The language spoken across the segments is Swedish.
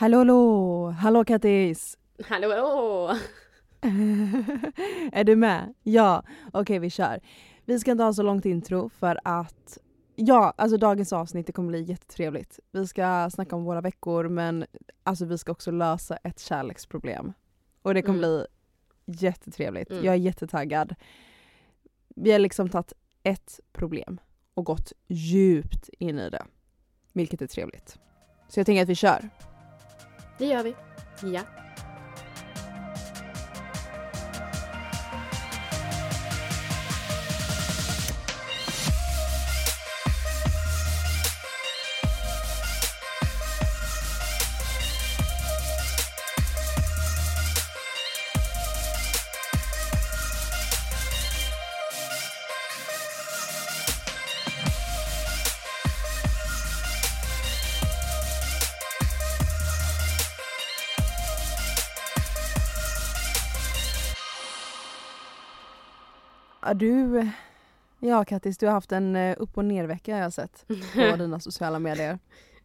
Hallå, hallå! Hallå Kattis! Hallå, hallå! är du med? Ja, okej okay, vi kör. Vi ska inte ha så långt intro för att Ja, alltså dagens avsnitt det kommer bli jättetrevligt. Vi ska snacka om våra veckor men alltså vi ska också lösa ett kärleksproblem. Och det kommer mm. bli jättetrevligt. Mm. Jag är jättetaggad. Vi har liksom tagit ett problem och gått djupt in i det. Vilket är trevligt. Så jag tänker att vi kör. Det gör vi. Ja. Du, ja Kattis, du har haft en eh, upp och ner vecka har jag sett på dina sociala medier.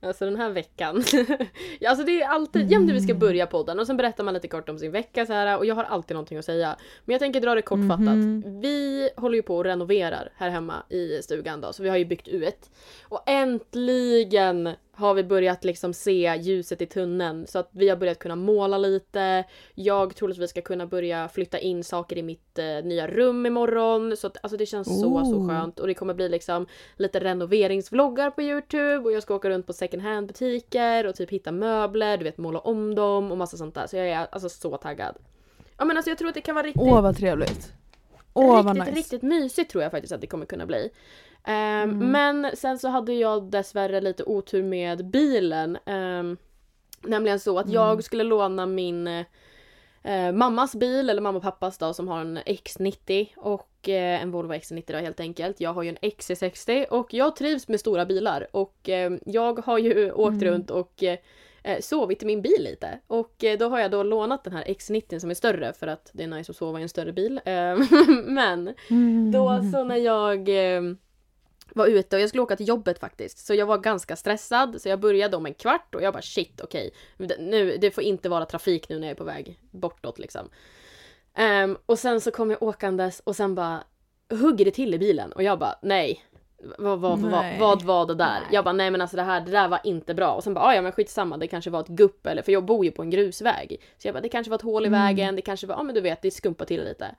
Alltså den här veckan. alltså det är alltid mm. jämt när vi ska börja podden och sen berättar man lite kort om sin vecka så här och jag har alltid någonting att säga. Men jag tänker dra det kortfattat. Mm. Vi håller ju på och renoverar här hemma i stugan då så vi har ju byggt ut. Och äntligen har vi börjat liksom se ljuset i tunneln så att vi har börjat kunna måla lite. Jag tror att vi ska kunna börja flytta in saker i mitt eh, nya rum imorgon. Så att, alltså det känns så så skönt och det kommer bli liksom lite renoveringsvloggar på Youtube och jag ska åka runt på second hand butiker och typ hitta möbler, du vet måla om dem och massa sånt där. Så jag är alltså så taggad. Ja men alltså jag tror att det kan vara riktigt... Åh vad trevligt! Åh riktigt, vad nice! Riktigt mysigt tror jag faktiskt att det kommer kunna bli. Um, mm. Men sen så hade jag dessvärre lite otur med bilen. Um, nämligen så att mm. jag skulle låna min uh, mammas bil, eller mamma och pappas då, som har en X90 och uh, en Volvo XC90 då helt enkelt. Jag har ju en XC60 och jag trivs med stora bilar och uh, jag har ju åkt mm. runt och sovit i min bil lite. Och då har jag då lånat den här X90 som är större för att det är nice att sova i en större bil. Men mm. då så när jag var ute och jag skulle åka till jobbet faktiskt. Så jag var ganska stressad så jag började om en kvart och jag bara shit okej. Okay. Nu, det får inte vara trafik nu när jag är på väg bortåt liksom. Um, och sen så kom jag åkandes och sen bara hugger det till i bilen och jag bara nej. Vad, vad, vad, vad var det där? Nej. Jag bara nej men alltså det här det där var inte bra. Och sen bara ah, ja men skitsamma det kanske var ett gupp eller för jag bor ju på en grusväg. Så jag bara det kanske var ett hål i mm. vägen, det kanske var, ja men du vet det skumpar till lite.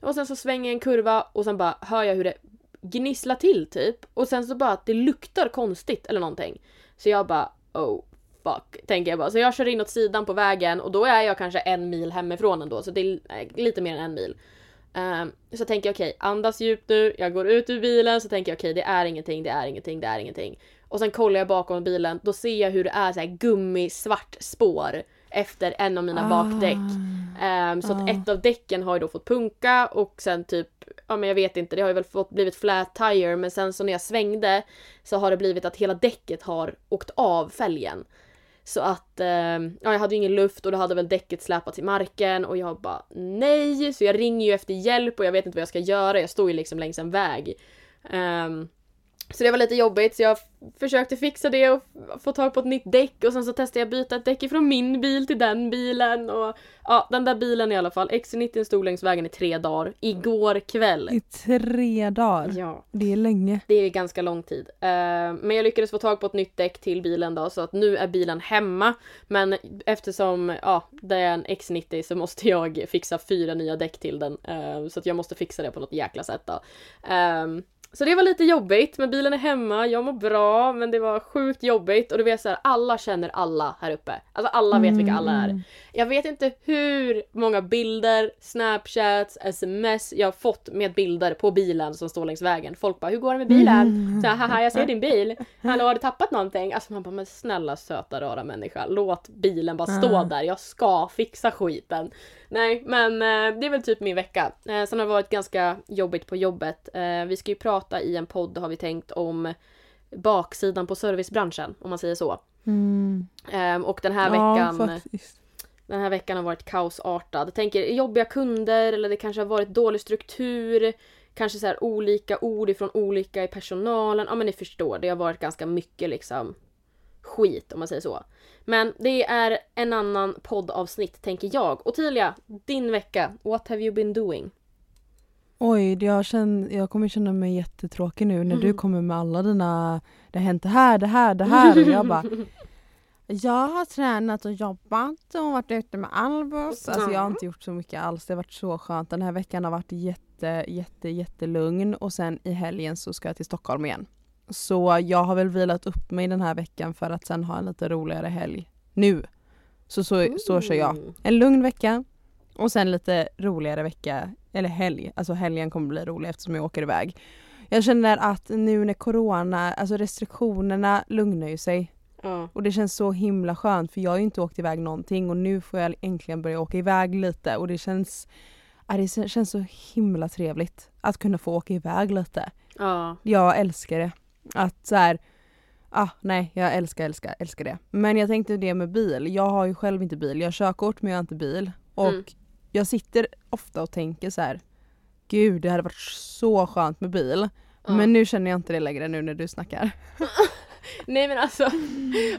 Och sen så svänger jag en kurva och sen bara hör jag hur det gnissla till typ och sen så bara att det luktar konstigt eller någonting. Så jag bara oh fuck tänker jag bara. Så jag kör in åt sidan på vägen och då är jag kanske en mil hemifrån ändå så det är eh, lite mer än en mil. Um, så tänker jag okej, okay, andas djupt nu, jag går ut ur bilen så tänker jag okej okay, det är ingenting, det är ingenting, det är ingenting. Och sen kollar jag bakom bilen, då ser jag hur det är så här gummisvart spår efter en av mina ah. bakdäck. Um, så ah. att ett av däcken har ju då fått punka och sen typ, ja men jag vet inte, det har ju väl fått blivit flat tire men sen så när jag svängde så har det blivit att hela däcket har åkt av fälgen. Så att, eh, ja jag hade ju ingen luft och då hade väl däcket släpat i marken och jag bara nej! Så jag ringer ju efter hjälp och jag vet inte vad jag ska göra, jag står ju liksom längs en väg. Um, så det var lite jobbigt så jag försökte fixa det och få tag på ett nytt däck och sen så testade jag byta ett däck från min bil till den bilen och ja den där bilen i alla fall. XC90 stod längs vägen i tre dagar. Igår kväll. I tre dagar? Ja. Det är länge. Det är ganska lång tid. Uh, men jag lyckades få tag på ett nytt däck till bilen då så att nu är bilen hemma. Men eftersom ja det är en X90 så måste jag fixa fyra nya däck till den. Uh, så att jag måste fixa det på något jäkla sätt då. Uh, så det var lite jobbigt, men bilen är hemma, jag mår bra, men det var sjukt jobbigt och du vet såhär, alla känner alla här uppe. Alltså alla vet vilka alla är. Mm. Jag vet inte hur många bilder, snapchats, sms jag har fått med bilder på bilen som står längs vägen. Folk bara, hur går det med bilen? Mm. Så haha jag ser din bil. Hallå har du tappat någonting? Alltså man bara, men snälla söta rara människa, låt bilen bara stå mm. där, jag ska fixa skiten. Nej, men eh, det är väl typ min vecka. Eh, sen har det varit ganska jobbigt på jobbet. Eh, vi ska ju prata i en podd har vi tänkt om baksidan på servicebranschen om man säger så. Mm. Eh, och den här ja, veckan faktiskt. Den här veckan har varit kaosartad. Tänker jobbiga kunder eller det kanske har varit dålig struktur. Kanske så olika ord ifrån olika i personalen. Ja men ni förstår, det har varit ganska mycket liksom skit om man säger så. Men det är en annan poddavsnitt tänker jag. Ottilia, din vecka. What have you been doing? Oj, jag, känner, jag kommer känna mig jättetråkig nu när Mm. du kommer med alla dina Det har hänt det här, det här, det här och jag bara Jag har tränat och jobbat och varit ute med Albus. Alltså jag har inte gjort så mycket alls. Det har varit så skönt. Den här veckan har varit jätte, jätte, jättelugn och sen i helgen så ska jag till Stockholm igen. Så jag har väl vilat upp mig den här veckan för att sen ha en lite roligare helg nu. Så så, så kör jag. Mm. En lugn vecka och sen lite roligare vecka, eller helg. Alltså helgen kommer bli rolig eftersom jag åker iväg. Jag känner att nu när corona, alltså restriktionerna lugnar ju sig Ja. och det känns så himla skönt för jag har ju inte åkt iväg någonting och nu får jag äntligen börja åka iväg lite och det känns, det känns så himla trevligt att kunna få åka iväg lite. ja. Jag älskar det. Att så här, ah, nej jag älskar, älskar, älskar det. Men jag tänkte det med bil, jag har ju själv inte bil, jag har körkort men jag har inte bil. Och Mm. jag sitter ofta och tänker så här. Gud det hade varit så skönt med bil. Ja. Men nu känner jag inte det längre nu när du snackar. Nej men alltså,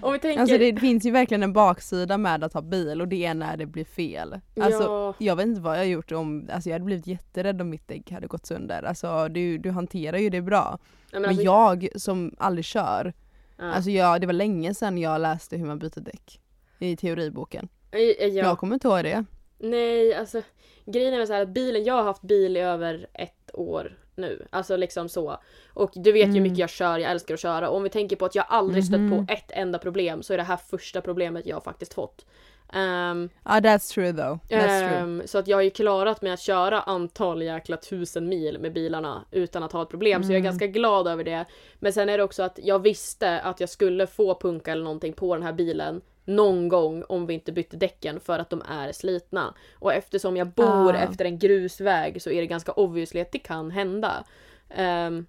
om vi tänker... Alltså det finns ju verkligen en baksida med att ha bil och det är när det blir fel. Alltså ja. jag vet inte vad jag gjort om, alltså jag hade blivit jätterädd om mitt däck hade gått sönder. Alltså du, du hanterar ju det bra. Nej, Men, alltså, jag som aldrig kör, ja. alltså jag, det var länge sedan jag läste hur man byter däck. I teoriboken. Ja. Jag kommer inte ihåg det. Nej, alltså grejen är så här att bilen, jag har haft bil i över ett år nu. Alltså liksom så. Och du vet ju hur Mm. mycket jag kör, jag älskar att köra. Och om vi tänker på att jag aldrig stött Mhm. på ett enda problem så är det här första problemet jag faktiskt fått. Ehm, Ja that's true though. That's true. ehm, så att jag har ju klarat med att köra antal jäkla tusen mil med bilarna utan att ha ett problem. Så jag är Mm. ganska glad över det. Men sen är det också att jag visste att jag skulle få punka eller någonting på den här bilen någon gång om vi inte bytte däcken för att de är slitna. Och eftersom jag bor Ah. efter en grusväg så är det ganska obviously att det kan hända. Ehm,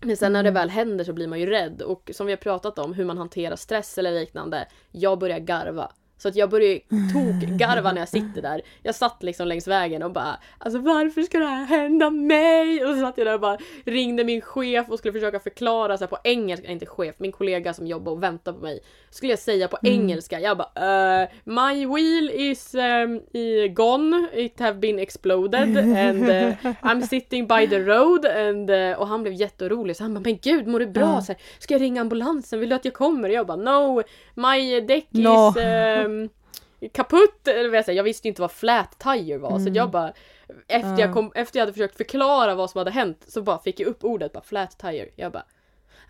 men sen när det Mm. väl händer så blir man ju rädd och som vi har pratat om hur man hanterar stress eller liknande. Jag börjar garva. Så att jag börjar ju tok-garva när jag sitter där. Jag satt liksom längs vägen och bara Alltså varför ska det här hända mig? Och så satt jag där och bara ringde min chef och skulle försöka förklara så här på engelska, inte chef, min kollega som jobbar och väntar på mig. Skulle jag säga på Mm. engelska, jag bara uh, My wheel is um, gone, it have been exploded and uh, I'm sitting by the road and, uh, och han blev jätteorolig så han bara men gud mår du bra? Så här, Ska jag ringa ambulansen? Vill du att jag kommer? Och jag bara no, my deck No. is um, kaputt. Eller vad jag, säger. jag visste inte vad flat tire var så Mm. jag bara efter, Ja. jag kom, efter jag hade försökt förklara vad som hade hänt så bara fick jag upp ordet bara flat tire. Jag bara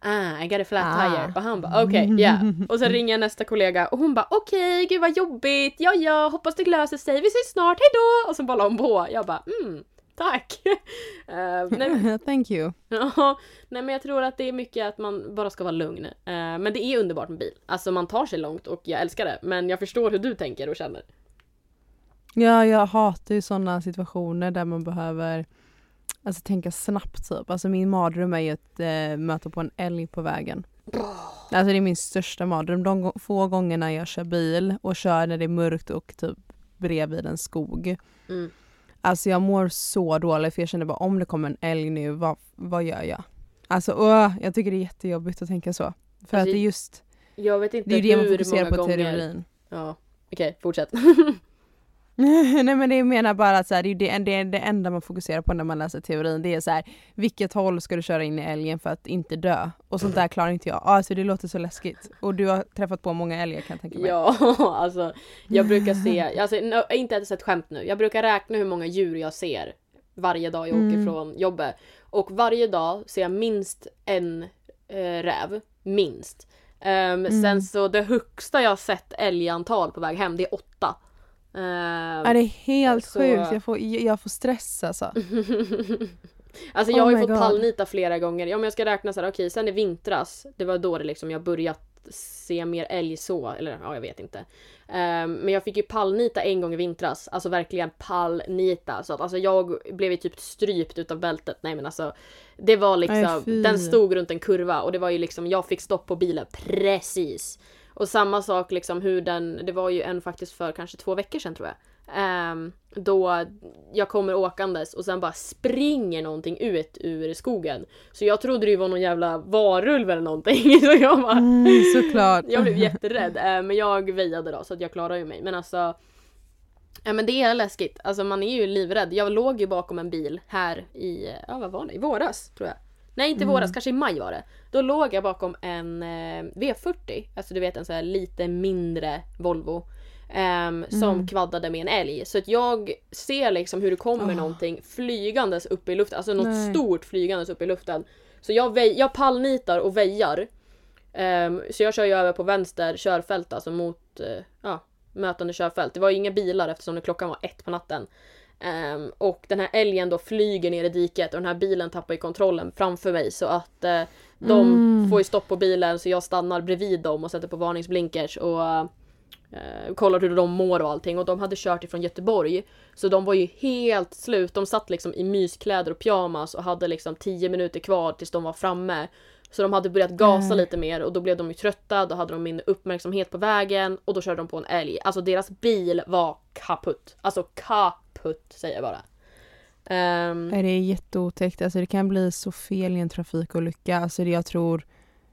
Ah, I got a flat Ah. tire. Och han bara okej, okay, yeah. Och sen ringer jag nästa kollega och hon bara okej, gud vad jobbigt. Ja, ja, hoppas det löser sig. Vi ses snart, hejdå! Och så bara la hon på. Jag bara mm, tack. Eh, nej, Thank you. Ja, nej men jag tror att det är mycket att man bara ska vara lugn. Eh, men det är underbart med bil. Alltså man tar sig långt och jag älskar det. Men jag förstår hur du tänker och känner. Ja, jag hatar ju sådana situationer där man behöver alltså, tänka snabbt typ. Alltså min mardröm är ju att eh, möta på en älg på vägen. Alltså det är min största mardröm. De få gångerna jag kör bil och kör när det är mörkt och typ bredvid en skog. Mm. Alltså jag mår så dåligt för jag känner bara om det kommer en älg nu, vad, vad gör jag? Alltså åh, jag tycker det är jättejobbigt att tänka så. För Alltså, att det är just, Jag vet inte det är ju det man fokuserar på gånger... teorin. Ja, okej, fortsätt. Nej men det jag menar bara att så här, det är det, det, det enda man fokuserar på när man läser teorin. Det är så här, vilket håll ska du köra in i älgen för att inte dö? Och sånt där klarar inte jag. Alltså det låter så läskigt. Och du har träffat på många älgar kan jag tänka mig. ja, alltså jag brukar se, alltså no, inte ens ett skämt nu. Jag brukar räkna hur många djur jag ser varje dag jag åker Mm. från jobbet. Och varje dag ser jag minst en eh, räv. Minst. Ehm, Mm. Sen så det högsta jag sett älgantal på väg hem, det är åtta. Ehm, Ja, det är helt Så- sjukt, jag får, jag får stress alltså. alltså jag Oh har ju fått God. pallnita flera gånger. Om jag ska räkna så här, okej sen i vintras, det var då det liksom jag börjat se mer älg så, eller ja jag vet inte. Ehm, men jag fick ju pallnita en gång i vintras, alltså verkligen pallnita. Så att alltså jag blev ju typ strypt utav bältet. Nej men alltså det var liksom, fy. den stod runt en kurva och det var ju liksom, jag fick stopp på bilen precis. Och samma sak liksom hur den, det var ju en faktiskt för kanske två veckor sedan tror jag. Um, då jag kommer åkandes och sen bara springer någonting ut ur skogen. Så jag trodde det var någon jävla varulv eller någonting. Så jag bara, mm, såklart. jag blev jätterädd. Uh, men jag väjade då så att jag klarade ju mig. Men alltså Ja men det är läskigt. Alltså man är ju livrädd. Jag låg ju bakom en bil här i, ja vad var det? I våras tror jag. Nej inte i våras, mm. kanske i maj var det. Då låg jag bakom en eh, V40. Alltså du vet en sån här lite mindre Volvo. Um, som mm. kvaddade med en älg. Så att jag ser liksom hur det kommer oh. någonting flygandes upp i luften. Alltså något Nej. stort flygandes upp i luften. Så jag, väj- jag pallnitar och väjar. Um, så jag kör ju över på vänster körfält alltså mot uh, ja, mötande körfält. Det var ju inga bilar eftersom klockan var ett på natten. Um, och den här älgen då flyger ner i diket och den här bilen tappar ju kontrollen framför mig så att uh, de mm. får ju stopp på bilen så jag stannar bredvid dem och sätter på varningsblinkers och uh, kollar hur de mår och allting och de hade kört ifrån Göteborg. Så de var ju helt slut. De satt liksom i myskläder och pyjamas och hade liksom 10 minuter kvar tills de var framme. Så de hade börjat gasa mm. lite mer och då blev de ju trötta, då hade de min uppmärksamhet på vägen och då körde de på en älg. Alltså deras bil var kaputt. Alltså kaputt säger jag bara. Um, det är jätteotäckt, alltså det kan bli så fel i en trafikolycka. Alltså det jag tror,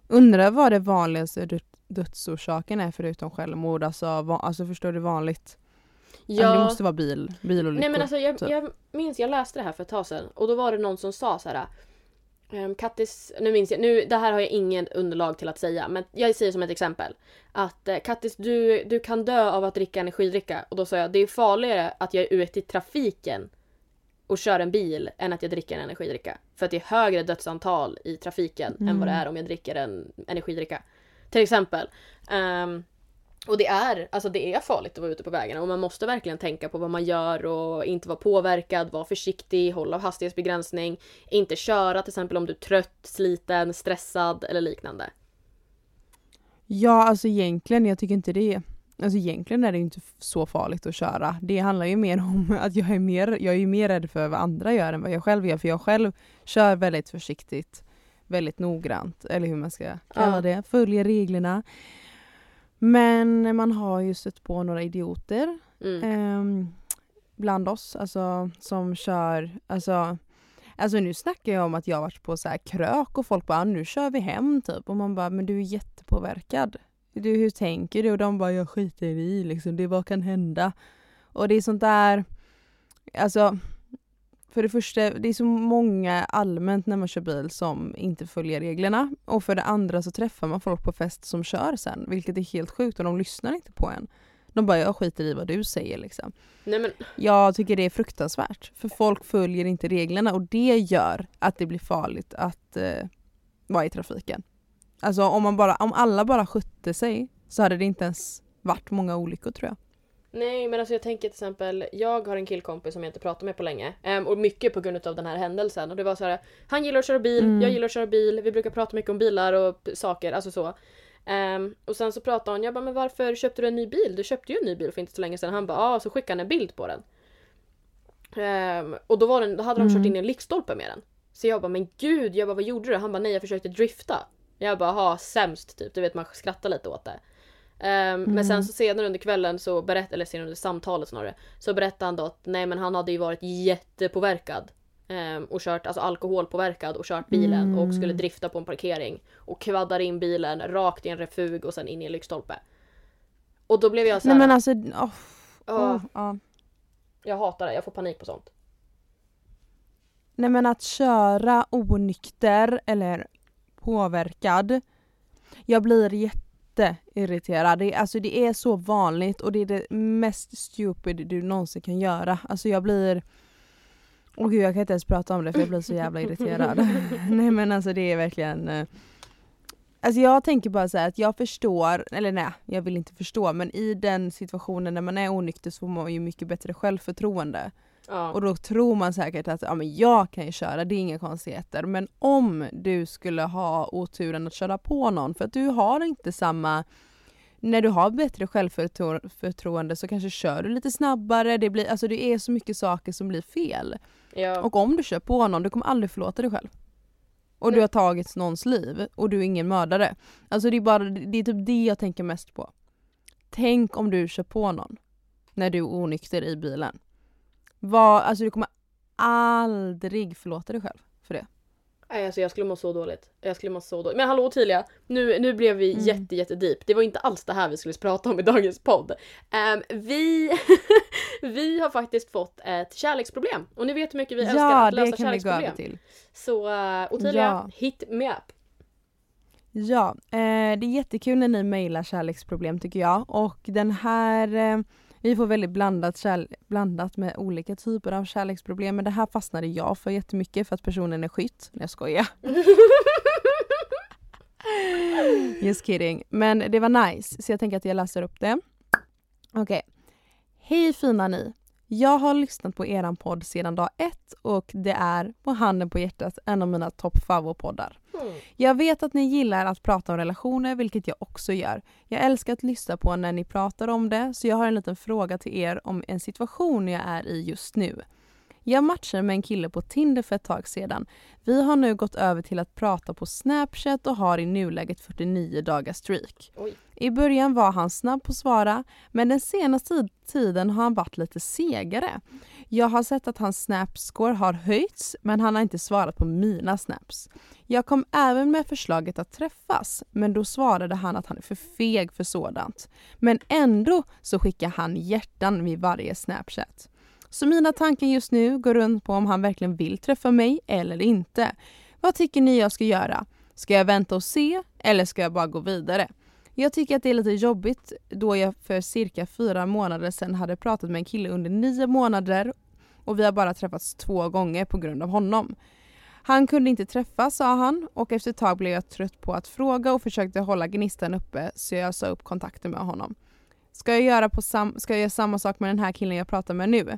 undrar vad det vanligaste dödsorsaken är förutom självmord. Alltså, va, alltså förstår du vanligt? Ja. Alltså det måste vara bil, bilolyckor. Nej men alltså jag, typ. jag minns, jag läste det här för ett tag sedan och då var det någon som sa så här Kattis, nu minns jag, nu, det här har jag inget underlag till att säga men jag säger som ett exempel. Att uh, Kattis du, du kan dö av att dricka energidricka och då sa jag det är farligare att jag är ute i trafiken och kör en bil än att jag dricker en energidricka. För att det är högre dödsantal i trafiken mm. än vad det mm. är om jag dricker en energidricka. Till exempel. Um, och det är, alltså det är farligt att vara ute på vägarna och man måste verkligen tänka på vad man gör och inte vara påverkad, vara försiktig, hålla hastighetsbegränsning, inte köra till exempel om du är trött, sliten, stressad eller liknande. Ja, alltså egentligen, jag tycker inte det Alltså egentligen är det inte så farligt att köra. Det handlar ju mer om att jag är mer, jag är mer rädd för vad andra gör än vad jag själv gör. För jag själv kör väldigt försiktigt, väldigt noggrant, eller hur man ska kalla ja. det. Följer reglerna. Men man har ju stött på några idioter mm. eh, bland oss, alltså som kör, alltså Alltså nu snackar jag om att jag varit på så här krök och folk bara nu kör vi hem typ och man bara men du är jättepåverkad. Du, hur tänker du? Och de bara jag skiter i liksom, det vad kan hända? Och det är sånt där, alltså för det första, det är så många allmänt när man kör bil som inte följer reglerna. Och för det andra så träffar man folk på fest som kör sen, vilket är helt sjukt och de lyssnar inte på en. De bara jag skiter i vad du säger liksom. Nej, men... Jag tycker det är fruktansvärt. För folk följer inte reglerna och det gör att det blir farligt att eh, vara i trafiken. Alltså om, man bara, om alla bara skötte sig så hade det inte ens varit många olyckor tror jag. Nej men alltså jag tänker till exempel, jag har en killkompis som jag inte pratat med på länge. Um, och mycket på grund av den här händelsen. Och det var så här, han gillar att köra bil, mm. jag gillar att köra bil, vi brukar prata mycket om bilar och saker, alltså så. Um, och sen så pratade hon, jag bara men varför köpte du en ny bil? Du köpte ju en ny bil för inte så länge sedan. Han bara ja, ah, så skickade han en bild på den. Um, och då, var den, då hade de mm. kört in i en lyktstolpe med den. Så jag bara men gud, jag bara vad gjorde du? Han bara nej jag försökte drifta. Jag bara ha sämst typ, du vet man skrattar lite åt det. Um, mm. Men sen så senare under kvällen så berättade, eller senare under samtalet snarare, så berättade han då att nej men han hade ju varit jättepåverkad. Um, och kört, alltså alkoholpåverkad och kört bilen mm. och skulle drifta på en parkering. Och kvaddar in bilen rakt i en refug och sen in i en lyktstolpe. Och då blev jag såhär... Nej men alltså... Oh, oh, oh. Jag hatar det, jag får panik på sånt. Nej men att köra onykter eller påverkad. Jag blir jätte jätteirriterad. Det, alltså det är så vanligt och det är det mest stupid du någonsin kan göra. Alltså jag blir... Åh oh gud jag kan inte ens prata om det för jag blir så jävla irriterad. nej men alltså det är verkligen... Eh, alltså jag tänker bara så att jag förstår, eller nej jag vill inte förstå men i den situationen när man är onykter så får man ju mycket bättre självförtroende. Ja. Och då tror man säkert att ja, men jag kan ju köra, det är inga konstigheter. Men om du skulle ha oturen att köra på någon för att du har inte samma när du har bättre självförtroende så kanske kör du lite snabbare, det, blir, alltså det är så mycket saker som blir fel. Ja. Och om du kör på någon, du kommer aldrig förlåta dig själv. och du Nej. har tagit någons liv och du är ingen mördare. Alltså det är, bara, det är typ det jag tänker mest på. Tänk om du kör på någon när du är onykter i bilen. Vad, alltså du kommer aldrig förlåta dig själv för det. Nej, alltså jag skulle må så dåligt. Jag skulle må så dåligt. Men hallå Ottilia, nu, nu blev vi Mm. jätte jätte deep. Det var inte alls det här vi skulle prata om i dagens podd. Ehm, vi, vi har faktiskt fått ett kärleksproblem. Och ni vet hur mycket vi älskar Ja, att lösa det kan vi gå över kärleksproblem. till. Så uh, Ottilia, Ja. hit me up. Ja, eh, det är jättekul när ni mejlar kärleksproblem tycker jag. Och den här, eh, vi får väldigt blandat, kärle- blandat med olika typer av kärleksproblem. Men det här fastnade jag för jättemycket för att personen är skytt. Nej jag skojar. Just kidding. Men det var nice, så jag tänker att jag läser upp det. Okej. Hej fina ni. Jag har lyssnat på eran podd sedan dag ett och det är, på handen på hjärtat, en av mina topp poddar. Jag vet att ni gillar att prata om relationer, vilket jag också gör. Jag älskar att lyssna på när ni pratar om det, så jag har en liten fråga till er om en situation jag är i just nu. Jag matchade med en kille på Tinder för ett tag sedan. Vi har nu gått över till att prata på Snapchat och har i nuläget 49 dagars streak. Oj. I början var han snabb på att svara, men den senaste tid- tiden har han varit lite segare. Jag har sett att hans snapscore har höjts, men han har inte svarat på mina snaps. Jag kom även med förslaget att träffas, men då svarade han att han är för feg för sådant. Men ändå så skickar han hjärtan vid varje snapchat. Så mina tankar just nu går runt på om han verkligen vill träffa mig eller inte. Vad tycker ni jag ska göra? Ska jag vänta och se eller ska jag bara gå vidare? Jag tycker att det är lite jobbigt då jag för cirka fyra månader sedan hade pratat med en kille under nio månader och vi har bara träffats två gånger på grund av honom. Han kunde inte träffas sa han och efter ett tag blev jag trött på att fråga och försökte hålla gnistan uppe så jag sa upp kontakten med honom. Ska jag, göra på sam- ska jag göra samma sak med den här killen jag pratar med nu?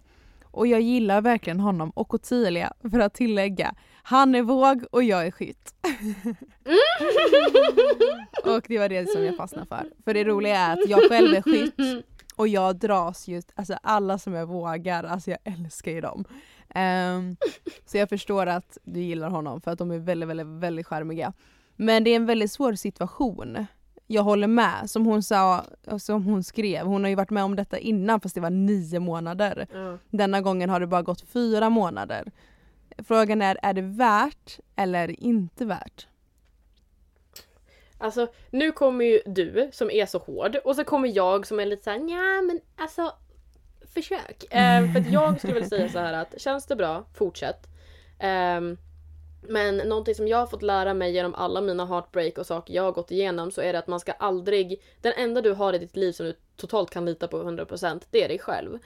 Och jag gillar verkligen honom och Ottilia för att tillägga. Han är våg och jag är skytt. och det var det som jag fastnade för. För det roliga är att jag själv är skytt och jag dras just, alltså alla som är vågar, alltså jag älskar ju dem. Ehm, så jag förstår att du gillar honom för att de är väldigt, väldigt, väldigt charmiga. Men det är en väldigt svår situation. Jag håller med, som hon sa, som hon skrev, hon har ju varit med om detta innan fast det var nio månader. Ja. Denna gången har det bara gått fyra månader. Frågan är, är det värt eller inte värt? Alltså nu kommer ju du som är så hård och så kommer jag som är lite såhär ja men alltså försök. Eh, för jag skulle väl säga så här att känns det bra, fortsätt. Ehm, men någonting som jag har fått lära mig genom alla mina heartbreak och saker jag har gått igenom så är det att man ska aldrig, den enda du har i ditt liv som du totalt kan lita på 100% det är dig själv.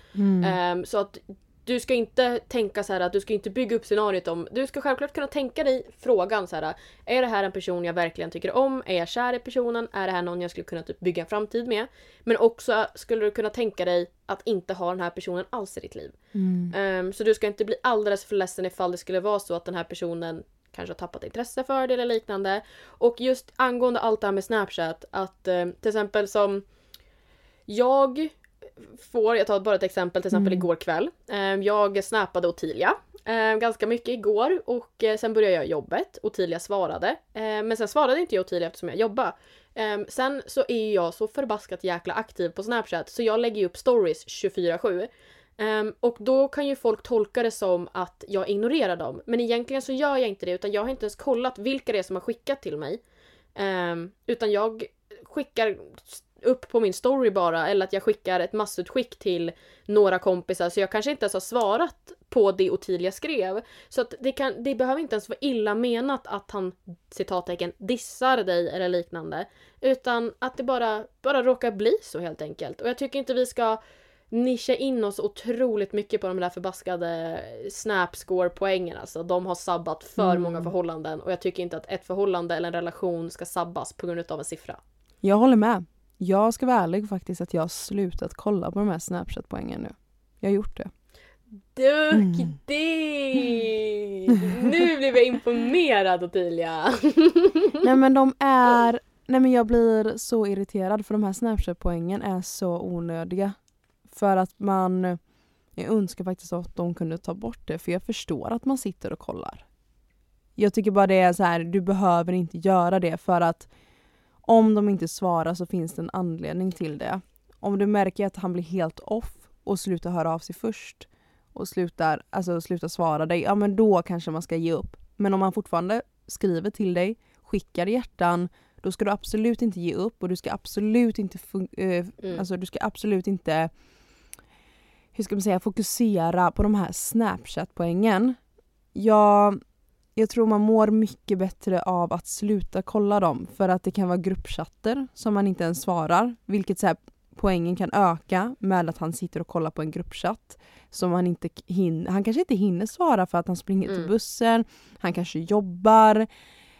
Ehm, så att du ska inte tänka så här att du ska inte bygga upp scenariot om... Du ska självklart kunna tänka dig frågan så här. Är det här en person jag verkligen tycker om? Är jag kär i personen? Är det här någon jag skulle kunna typ bygga en framtid med? Men också skulle du kunna tänka dig att inte ha den här personen alls i ditt liv. Mm. Ehm, så du ska inte bli alldeles för ledsen ifall det skulle vara så att den här personen kanske har tappat intresse för det eller liknande. Och just angående allt det här med Snapchat, att eh, till exempel som jag får, jag tar bara ett exempel, till exempel Mm. igår kväll. Eh, jag snappade Ottilia eh, ganska mycket igår och eh, sen började jag jobbet. Ottilia svarade. Eh, men sen svarade inte jag Ottilia eftersom jag jobbade. Sen så är jag så förbaskat jäkla aktiv på Snapchat så jag lägger upp stories 24-7. Ehm, och då kan ju folk tolka det som att jag ignorerar dem. Men egentligen så gör jag inte det utan jag har inte ens kollat vilka det är som har skickat till mig. Ehm, utan jag skickar upp på min story bara eller att jag skickar ett massutskick till några kompisar så jag kanske inte ens har svarat på det Ottilia skrev. Så att det, kan, det behöver inte ens vara illa menat att han citattecken dissar dig eller liknande. Utan att det bara, bara råkar bli så helt enkelt. Och jag tycker inte vi ska nischa in oss otroligt mycket på de där förbaskade snapscore-poängen. Alltså, de har sabbat för Mm. många förhållanden och jag tycker inte att ett förhållande eller en relation ska sabbas på grund av en siffra. Jag håller med. Jag ska vara ärlig faktiskt att jag har slutat kolla på de här Snapchat-poängen nu. Jag har gjort det. Duktig! Nu blev jag imponerad Ottilia! Nej men de är... Nej men jag blir så irriterad för de här Snapchat-poängen är så onödiga. För att man... Jag önskar faktiskt att de kunde ta bort det för jag förstår att man sitter och kollar. Jag tycker bara det är så här, du behöver inte göra det för att om de inte svarar så finns det en anledning till det. Om du märker att han blir helt off och slutar höra av sig först och slutar, alltså slutar svara dig, ja men då kanske man ska ge upp. Men om han fortfarande skriver till dig, skickar hjärtan, då ska du absolut inte ge upp och du ska absolut inte, äh, mm. alltså du ska absolut inte hur ska man säga, fokusera på de här Snapchat-poängen. Jag, jag tror man mår mycket bättre av att sluta kolla dem för att det kan vara gruppchatter som man inte ens svarar, vilket så här, poängen kan öka med att han sitter och kollar på en gruppchatt som han inte hinner, han kanske inte hinner svara för att han springer mm. till bussen, han kanske jobbar.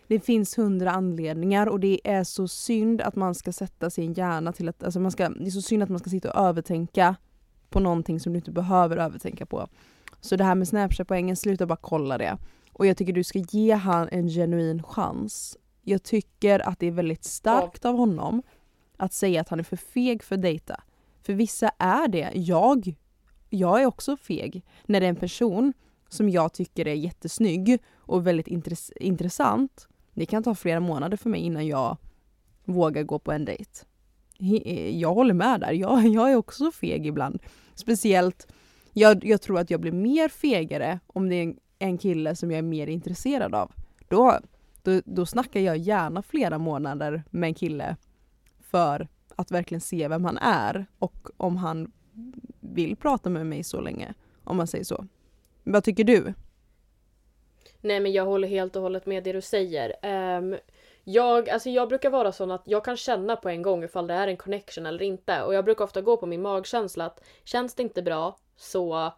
Det finns hundra anledningar och det är så synd att man ska sätta sin hjärna till att, alltså man ska, det är så synd att man ska sitta och övertänka på någonting som du inte behöver övertänka på. Så det här med Snapchat-poängen, sluta bara kolla det. Och jag tycker du ska ge han en genuin chans. Jag tycker att det är väldigt starkt ja. av honom att säga att han är för feg för att dejta. För vissa är det. Jag, jag är också feg. När det är en person som jag tycker är jättesnygg och väldigt intress intressant. Det kan ta flera månader för mig innan jag vågar gå på en dejt. Eh, jag håller med där. Jag, jag är också feg ibland. Speciellt, jag, jag tror att jag blir mer fegare om det är en, en kille som jag är mer intresserad av. Då, då, då snackar jag gärna flera månader med en kille för att verkligen se vem han är och om han vill prata med mig så länge. Om man säger så. Vad tycker du? Nej men jag håller helt och hållet med det du säger. Um, jag, alltså jag brukar vara sån att jag kan känna på en gång ifall det är en connection eller inte. Och jag brukar ofta gå på min magkänsla att känns det inte bra så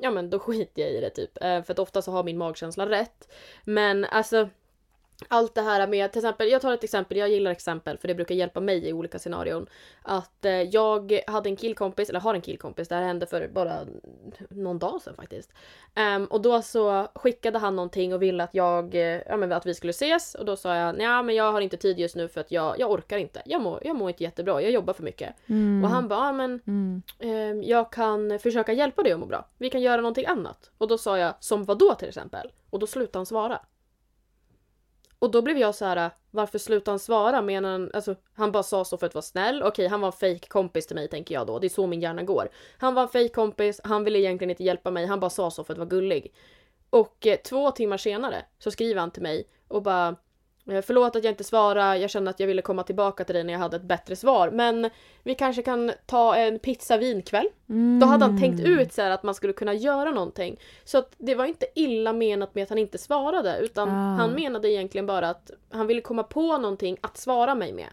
ja men då skiter jag i det typ. Eh, för att ofta så har min magkänsla rätt. Men alltså allt det här med, till exempel, jag tar ett exempel, jag gillar exempel för det brukar hjälpa mig i olika scenarion. Att eh, jag hade en killkompis, eller har en killkompis, det här hände för bara någon dag sedan faktiskt. Um, och då så skickade han någonting och ville att jag, eh, ja men att vi skulle ses och då sa jag ja men jag har inte tid just nu för att jag, jag orkar inte. Jag mår, jag mår inte jättebra, jag jobbar för mycket. Mm. Och han bara, ja men mm. um, jag kan försöka hjälpa dig att må bra. Vi kan göra någonting annat. Och då sa jag, som vad då till exempel? Och då slutade han svara. Och då blev jag så här: varför slutade han svara? Menar han, alltså, han bara sa så för att vara snäll. Okej, han var en fake kompis till mig tänker jag då. Det är så min hjärna går. Han var en fake kompis, han ville egentligen inte hjälpa mig, han bara sa så för att vara gullig. Och eh, två timmar senare så skriver han till mig och bara förlåt att jag inte svarade, jag kände att jag ville komma tillbaka till dig när jag hade ett bättre svar. Men vi kanske kan ta en pizza vinkväll. Mm. Då hade han tänkt mm. ut så att man skulle kunna göra någonting. Så att det var inte illa menat med att han inte svarade utan ah. han menade egentligen bara att han ville komma på någonting att svara mig med.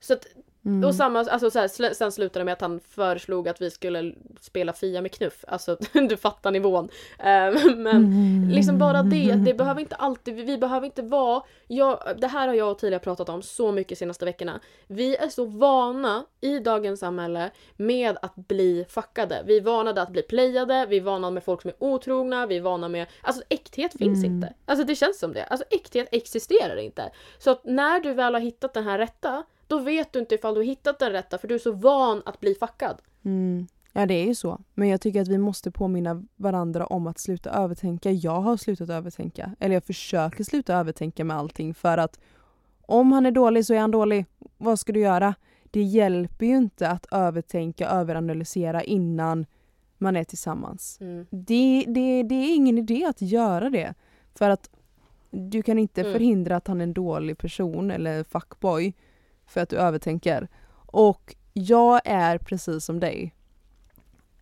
Så att Mm. Och samma, alltså så här, sen slutade det med att han föreslog att vi skulle spela Fia med knuff. Alltså du fattar nivån. Uh, men mm. liksom bara det, det behöver inte alltid, vi behöver inte vara, jag, det här har jag och tidigare pratat om så mycket senaste veckorna. Vi är så vana i dagens samhälle med att bli fuckade. Vi är vana att bli playade, vi är vana med folk som är otrogna, vi är vana med, alltså äkthet finns mm. inte. Alltså det känns som det. Alltså äkthet existerar inte. Så att när du väl har hittat den här rätta då vet du inte ifall du hittat den rätta för du är så van att bli fuckad. Mm. Ja det är ju så. Men jag tycker att vi måste påminna varandra om att sluta övertänka. Jag har slutat övertänka. Eller jag försöker sluta övertänka med allting för att om han är dålig så är han dålig. Vad ska du göra? Det hjälper ju inte att övertänka, överanalysera innan man är tillsammans. Mm. Det, det, det är ingen idé att göra det. För att du kan inte mm. förhindra att han är en dålig person eller fuckboy för att du övertänker. Och jag är precis som dig.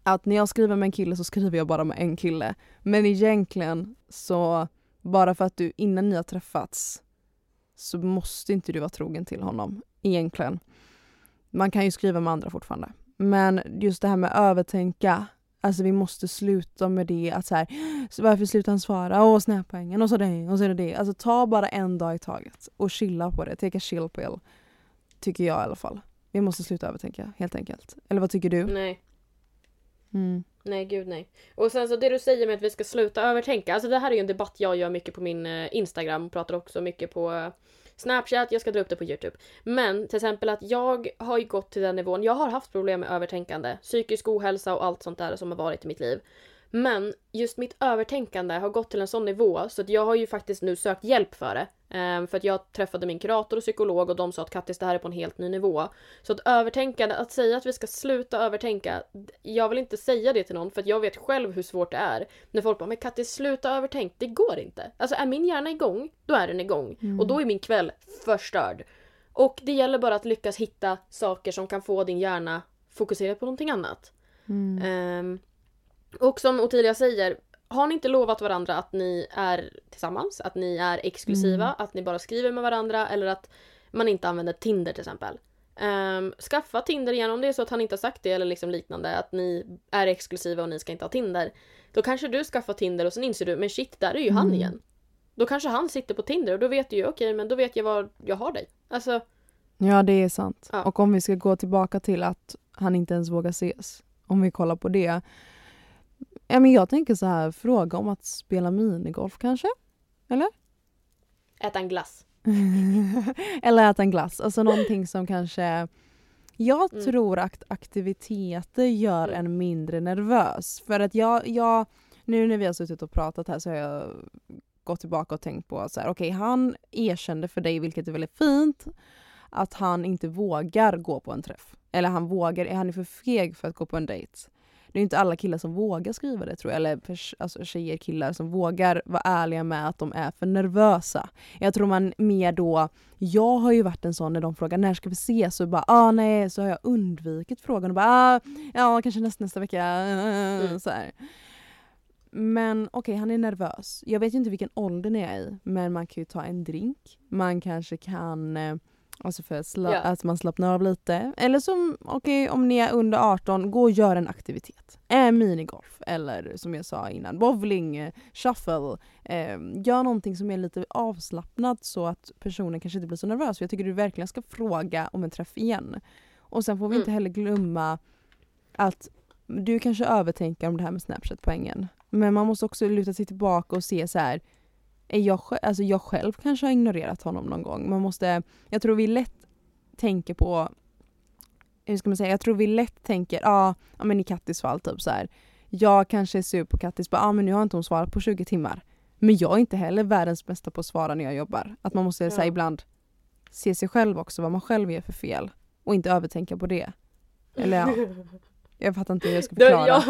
Att när jag skriver med en kille så skriver jag bara med en kille. Men egentligen så, bara för att du innan ni har träffats så måste inte du vara trogen till honom. Egentligen. Man kan ju skriva med andra fortfarande. Men just det här med övertänka, Alltså vi måste sluta med det att så här, varför slutar han svara? Åh snappoängen och så det och så är det det. Alltså ta bara en dag i taget och chilla på det. Take a chill pill. Tycker jag i alla fall. Vi måste sluta övertänka helt enkelt. Eller vad tycker du? Nej. Mm. Nej gud nej. Och sen så det du säger med att vi ska sluta övertänka. Alltså det här är ju en debatt jag gör mycket på min eh, Instagram. Pratar också mycket på eh, Snapchat, jag ska dra upp det på Youtube. Men till exempel att jag har ju gått till den nivån. Jag har haft problem med övertänkande. Psykisk ohälsa och allt sånt där som har varit i mitt liv. Men just mitt övertänkande har gått till en sån nivå så att jag har ju faktiskt nu sökt hjälp för det. Um, för att jag träffade min kurator och psykolog och de sa att Kattis det här är på en helt ny nivå. Så att övertänkande, att säga att vi ska sluta övertänka, jag vill inte säga det till någon för att jag vet själv hur svårt det är. När folk bara “men Kattis sluta övertänk”, det går inte. Alltså är min hjärna igång, då är den igång. Mm. Och då är min kväll förstörd. Och det gäller bara att lyckas hitta saker som kan få din hjärna fokusera på någonting annat. Mm. Um, och som Ottilia säger, har ni inte lovat varandra att ni är tillsammans, att ni är exklusiva, mm. att ni bara skriver med varandra eller att man inte använder Tinder till exempel. Um, skaffa Tinder igen om det är så att han inte har sagt det eller liksom liknande, att ni är exklusiva och ni ska inte ha Tinder. Då kanske du skaffar Tinder och sen inser du, men shit, där är ju mm. han igen. Då kanske han sitter på Tinder och då vet du ju, okej, okay, men då vet jag var jag har dig. Alltså. Ja, det är sant. Ja. Och om vi ska gå tillbaka till att han inte ens vågar ses. Om vi kollar på det Ja, men jag tänker så här, fråga om att spela minigolf kanske? Eller? Äta en glass. Eller äta en glass. Alltså någonting som kanske... Jag mm. tror att aktiviteter gör mm. en mindre nervös. För att jag, jag... Nu när vi har suttit och pratat här så har jag gått tillbaka och tänkt på så här, okej okay, han erkände för dig, vilket är väldigt fint, att han inte vågar gå på en träff. Eller han vågar, han är för feg för att gå på en dejt. Det är inte alla killar som vågar skriva det tror jag, eller alltså, tjejer, killar som vågar vara ärliga med att de är för nervösa. Jag tror man mer då, jag har ju varit en sån när de frågar när ska vi ses? Så bara ah nej, så har jag undvikit frågan och bara ah, ja kanske nästa, nästa vecka. Mm. Så här. Men okej, okay, han är nervös. Jag vet inte vilken ålder ni är i, men man kan ju ta en drink. Man kanske kan eh, Alltså för att, ja. att man slappnar av lite. Eller som, okej okay, om ni är under 18, gå och gör en aktivitet. Äh, minigolf eller som jag sa innan, bowling, eh, shuffle. Eh, gör någonting som är lite avslappnat så att personen kanske inte blir så nervös. För jag tycker du verkligen ska fråga om en träff igen. Och sen får vi mm. inte heller glömma att du kanske övertänker om det här med Snapchat-poängen. Men man måste också luta sig tillbaka och se så här jag, alltså jag själv kanske har ignorerat honom någon gång. Man måste, jag tror vi lätt tänker på, hur ska man säga, jag tror vi lätt tänker, ja, ja men i Kattis fall typ så här. Jag kanske är sur på Kattis, ja men nu har inte hon svarat på 20 timmar. Men jag är inte heller världens bästa på att svara när jag jobbar. Att man måste ja. säga ibland se sig själv också, vad man själv gör för fel. Och inte övertänka på det. Eller ja. Jag fattar inte hur jag ska förklara. Jag,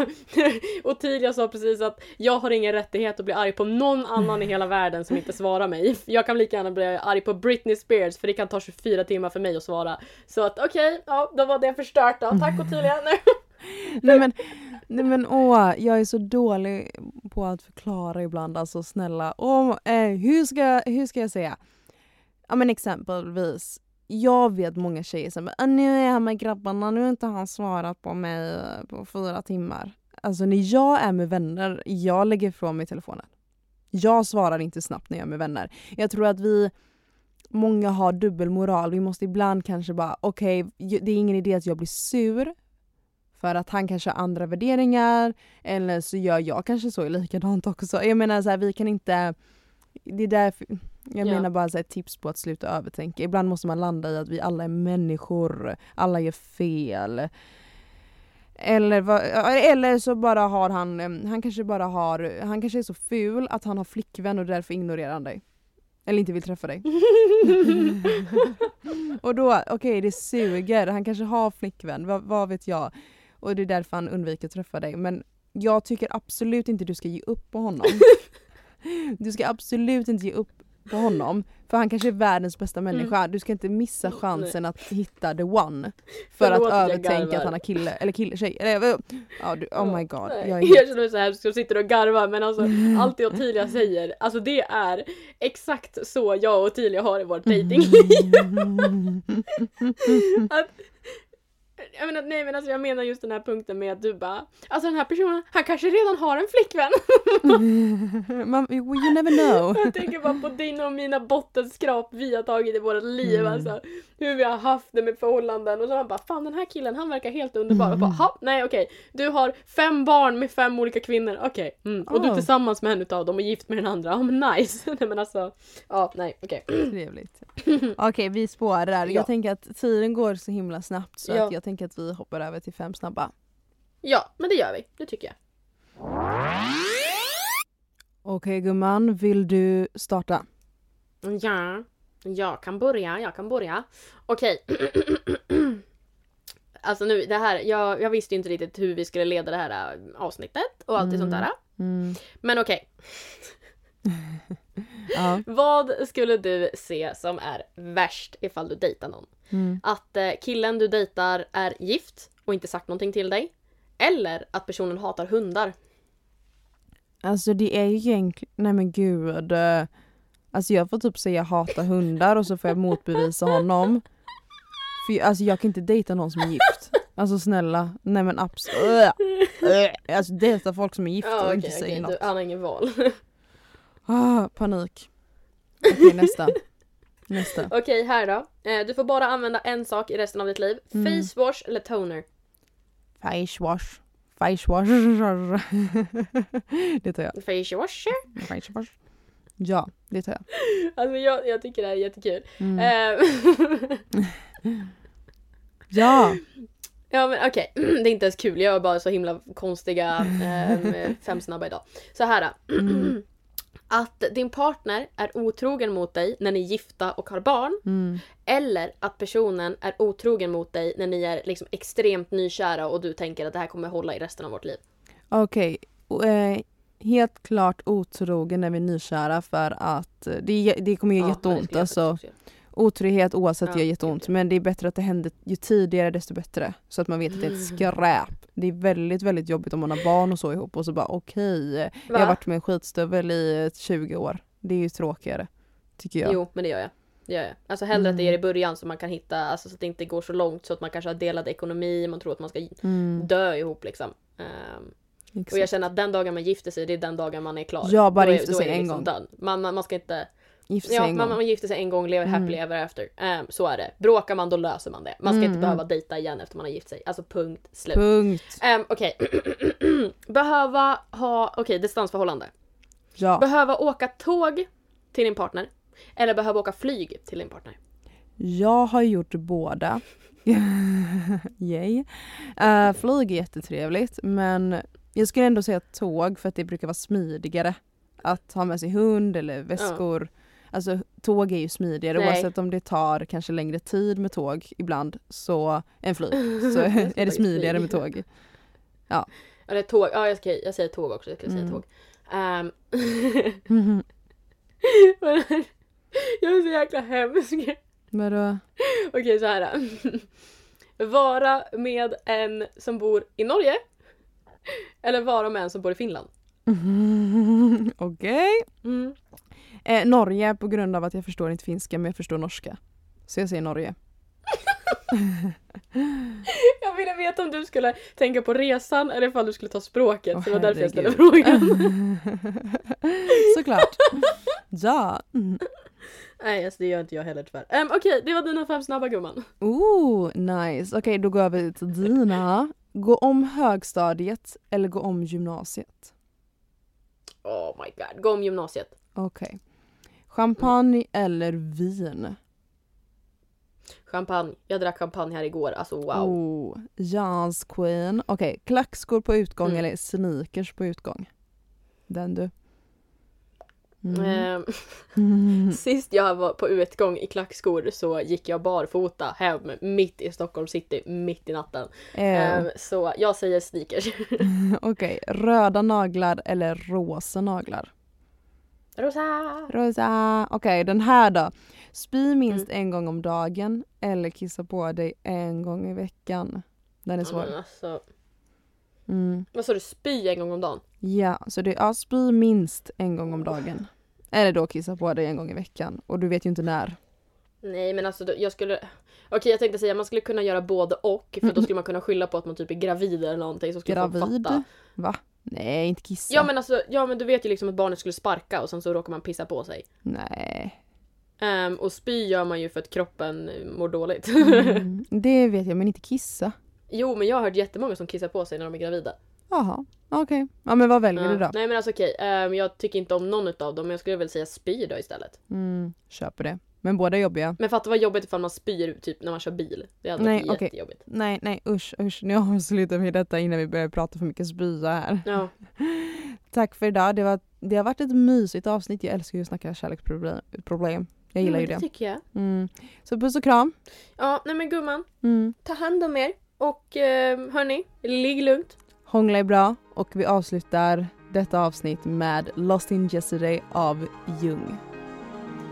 och Tilia sa precis att jag har ingen rättighet att bli arg på någon annan i hela världen som inte svarar mig. Jag kan lika gärna bli arg på Britney Spears för det kan ta 24 timmar för mig att svara. Så att okej, okay, ja då var det förstört då. Tack Ottilia. nej men, nej men åh, jag är så dålig på att förklara ibland. Alltså snälla. Åh, eh, hur, ska, hur ska jag säga? Ja men exempelvis jag vet många tjejer som bara, ah, nu är jag med grabbarna, nu har inte han svarat på mig eh, på fyra timmar. Alltså när jag är med vänner, jag lägger ifrån mig telefonen. Jag svarar inte snabbt när jag är med vänner. Jag tror att vi, många har dubbelmoral. Vi måste ibland kanske bara, okej, okay, det är ingen idé att jag blir sur för att han kanske har andra värderingar eller så gör jag kanske så likadant också. Jag menar så här, vi kan inte, det är därför jag ja. menar bara så ett tips på att sluta övertänka. Ibland måste man landa i att vi alla är människor, alla gör fel. Eller, eller så bara har han, han kanske bara har, han kanske är så ful att han har flickvän och därför ignorerar han dig. Eller inte vill träffa dig. och då, okej okay, det suger, han kanske har flickvän, vad, vad vet jag. Och det är därför han undviker att träffa dig. Men jag tycker absolut inte du ska ge upp på honom. Du ska absolut inte ge upp på honom. För han kanske är världens bästa mm. människa. Mm. Du ska inte missa chansen att hitta the one. För Förlåt, att övertänka att han har kille, eller kille, tjej. Eller, ja, du, oh my god. Jag, är jag känner mig så hemskt, jag sitter och garvar men alltså allt det Ottilia säger, alltså det är exakt så jag och Ottilia har i vårt dejtingliv. Jag menar, nej men alltså jag menar just den här punkten med att du bara Alltså den här personen, han kanske redan har en flickvän! Man, you never know! jag tänker bara på dina och mina bottenskrap vi har tagit i våra liv mm. alltså Hur vi har haft det med förhållanden och så man bara Fan den här killen han verkar helt underbar och bara ha nej okej okay. Du har fem barn med fem olika kvinnor, okej okay. mm. Och oh. du är tillsammans med en utav dem och gift med den andra, ja oh, men nice! nej men alltså, ja nej okej okay. Trevligt Okej vi spårar, ja. jag tänker att tiden går så himla snabbt så ja. att jag tänker att vi hoppar över till fem snabba. Ja, men det gör vi. Det tycker jag. Okej gumman, vill du starta? Ja, jag kan börja, jag kan börja. Okej. alltså nu, det här, jag, jag visste inte riktigt hur vi skulle leda det här äh, avsnittet och allt Mm. sånt där. Mm. Men okej. Vad skulle du se som är värst ifall du dejtar någon? Mm. Att eh, killen du dejtar är gift och inte sagt någonting till dig? Eller att personen hatar hundar? Alltså det är ju egentligen, nej men gud. eh, Alltså jag får typ säga hata hundar och så får jag motbevisa honom. För alltså jag kan inte dejta någon som är gift. Alltså snälla, nej men absolut. Alltså dejta folk som är gifta och Ja, inte okej, säger okej, något. du, han har ingen val. Ah, panik. Okej nästa. Nästa. Okej, här då. Eh, du får bara använda en sak i resten av ditt liv. Mm. Face wash eller toner? Face wash. Face wash. Det tar jag. Face wash? Face wash. Ja, det tar jag. Alltså jag, jag tycker det här är jättekul. Mm. Eh, Ja! ja men okej, det är inte ens kul. Jag är bara så himla konstiga um, fem snabba idag. Så här. då. Mm. Att din partner är otrogen mot dig när ni är gifta och har barn. Mm. Eller att personen är otrogen mot dig när ni är liksom extremt nykära och du tänker att det här kommer hålla i resten av vårt liv. Okej. och, eh, helt klart otrogen när vi är nykära för att eh, det, det kommer göra Ja, det jätteont. skulle jag Alltså, otrohet oavsett Ja, gör jätteont. Men det är bättre att det händer ju tidigare desto bättre. Så att man vet att det är ett Mm. skräp. Det är väldigt väldigt jobbigt om man har barn och så ihop och så bara okej. göra. jag har Va? varit med en skitstövel i eh, 20 år. Det är ju tråkigare. Tycker jag. Jo, men det gör jag. Det gör jag. Alltså hellre att det är Mm. i början så man kan hitta, alltså så att det inte går så långt så att man kanske har delad ekonomi, man tror att man ska Mm, dö ihop liksom. Ehm, och jag exakt. känner att den dagen man gifter sig, det är den dagen man är klar. Ja, bara gifter sig en liksom gång. man, man ska inte... Gifter sig Ja, en man, gång. man gifter sig en gång, lever Mm. happily ever after. Ehm, så är det. Bråkar man, då löser man det. Man ska Mm, inte behöva dejta igen efter man har gift sig. Alltså punkt slut. Punkt. Um, Okej. behöva ha, okej distansförhållande. Ja. Behöva åka tåg till din partner. Eller behöva åka flyg till din partner. Jag har gjort båda. Yay. Uh, flyg är jättetrevligt men jag skulle ändå säga tåg för att det brukar vara smidigare. Att ha med sig hund eller väskor. Alltså tåg är ju smidigare Nej. oavsett om det tar kanske längre tid med tåg ibland så än flyg. Så är det smidigare med tåg. Eller tåg, ja jag, ska, jag säger tåg också, jag skulle säga Mm. tåg. Ehm, jag är så jäkla hemsk. Vadå? Okej så här. Vara med en som bor i Norge. Eller vara med en som bor i Finland. Okej. Mm. Eh, Norge på grund av att jag förstår inte finska men jag förstår norska. Så jag säger Norge. Jag ville veta om du skulle tänka på resan eller ifall du skulle ta språket. Åh, så det var därför jag ställde frågan. Såklart. Ja. Mm. Nej, alltså det gör inte jag heller tyvärr. Um, Okej, det var dina fem snabba gumman. Ooh, nice. Okej, då går vi till dina. Gå om högstadiet eller gå om gymnasiet? Oh my god, gå om gymnasiet. Okej. Champagne eller vin? Champagne. Jag drack champagne här igår, alltså wow. Oh, Jans queen. Okej, klackskor på utgång Mm. eller sneakers på utgång? Den du. Mm. Ehm, Mm. Sist jag var på utgång i klackskor så gick jag barfota hem mitt i Stockholm city, mitt i natten. Ehm, så jag säger sneakers. Okej, röda naglar eller rosa naglar? Rosa! Rosa. Okej, den här då. Spy minst Mm. en gång om dagen eller kissa på dig en gång i veckan. Den är svår. men alltså, Mm. vad sa du, spy en gång om dagen? Ja, så det är ja, spy minst en gång om dagen. Eller då kissa på dig en gång i veckan. Och du vet ju inte när. Nej men alltså jag skulle... Okej jag tänkte säga man skulle kunna göra både och för då skulle man kunna skylla på att man typ är gravid eller någonting så skulle folk Gravid? fatta. Va? Nej, inte kissa. Ja men alltså, ja men du vet ju liksom att barnet skulle sparka och sen så råkar man pissa på sig. Nej. Ehm, och spy gör man ju för att kroppen eh, mår dåligt. Mm, det vet jag, men inte kissa. jo men jag har hört jättemånga som kissar på sig när de är gravida. Jaha, okej. Ja men vad väljer Ja. du då? Nej men alltså okej, ehm, jag tycker inte om någon utav dem men jag skulle väl säga spy då istället. Mm, köper det. Men båda är jobbiga. Men fatta vad jobbigt ifall man spyr typ när man kör bil. Det hade Nej, varit okej. jättejobbigt. Nej, nej usch, usch. Nu avslutar vi detta innan vi börjar prata för mycket spya här. Ja. Tack för idag. Det, var, det har varit ett mysigt avsnitt. Jag älskar ju att snacka kärleksproblem. Problem. Jag gillar ju Men det. tycker jag. Mm. Så puss och kram. Ja, nej men gumman. Mm. Ta hand om er. Och eh, hörni, ligg lugnt. Hångla är bra och vi avslutar detta avsnitt med Lost in Yesterday av Jung.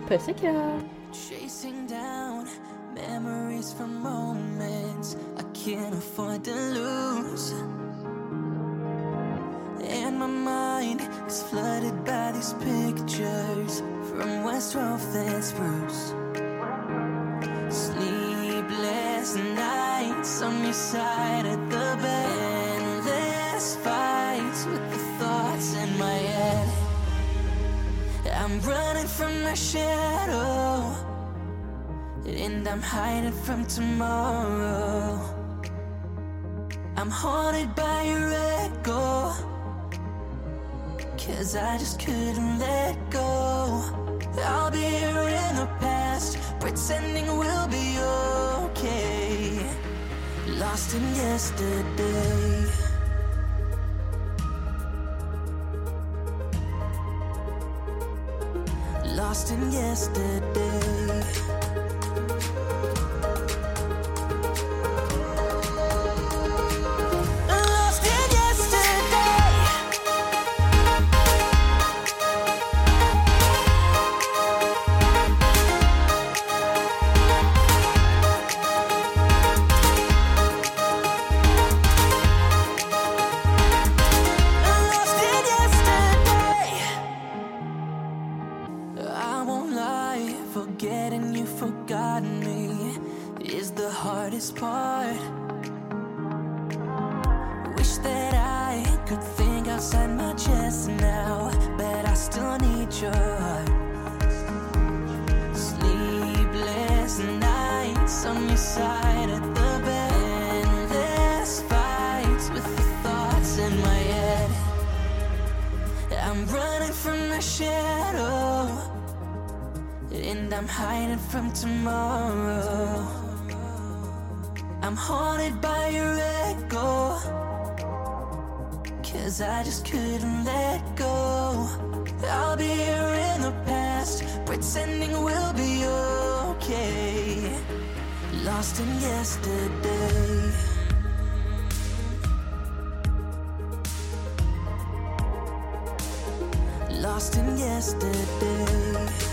Puss och kram. Chasing down memories from moments I can't afford to lose. And my mind is flooded by these pictures from West 12th and Spruce. Sleepless nights on your side of the bed. I'm running from my shadow. And I'm hiding from tomorrow. I'm haunted by your echo. Cause I just couldn't let go. I'll be here in the past, pretending we'll be okay. Lost in yesterday. Lost in yesterday. Cause I just couldn't let go. I'll be here in the past, pretending we'll be okay. Lost in yesterday. Lost in yesterday.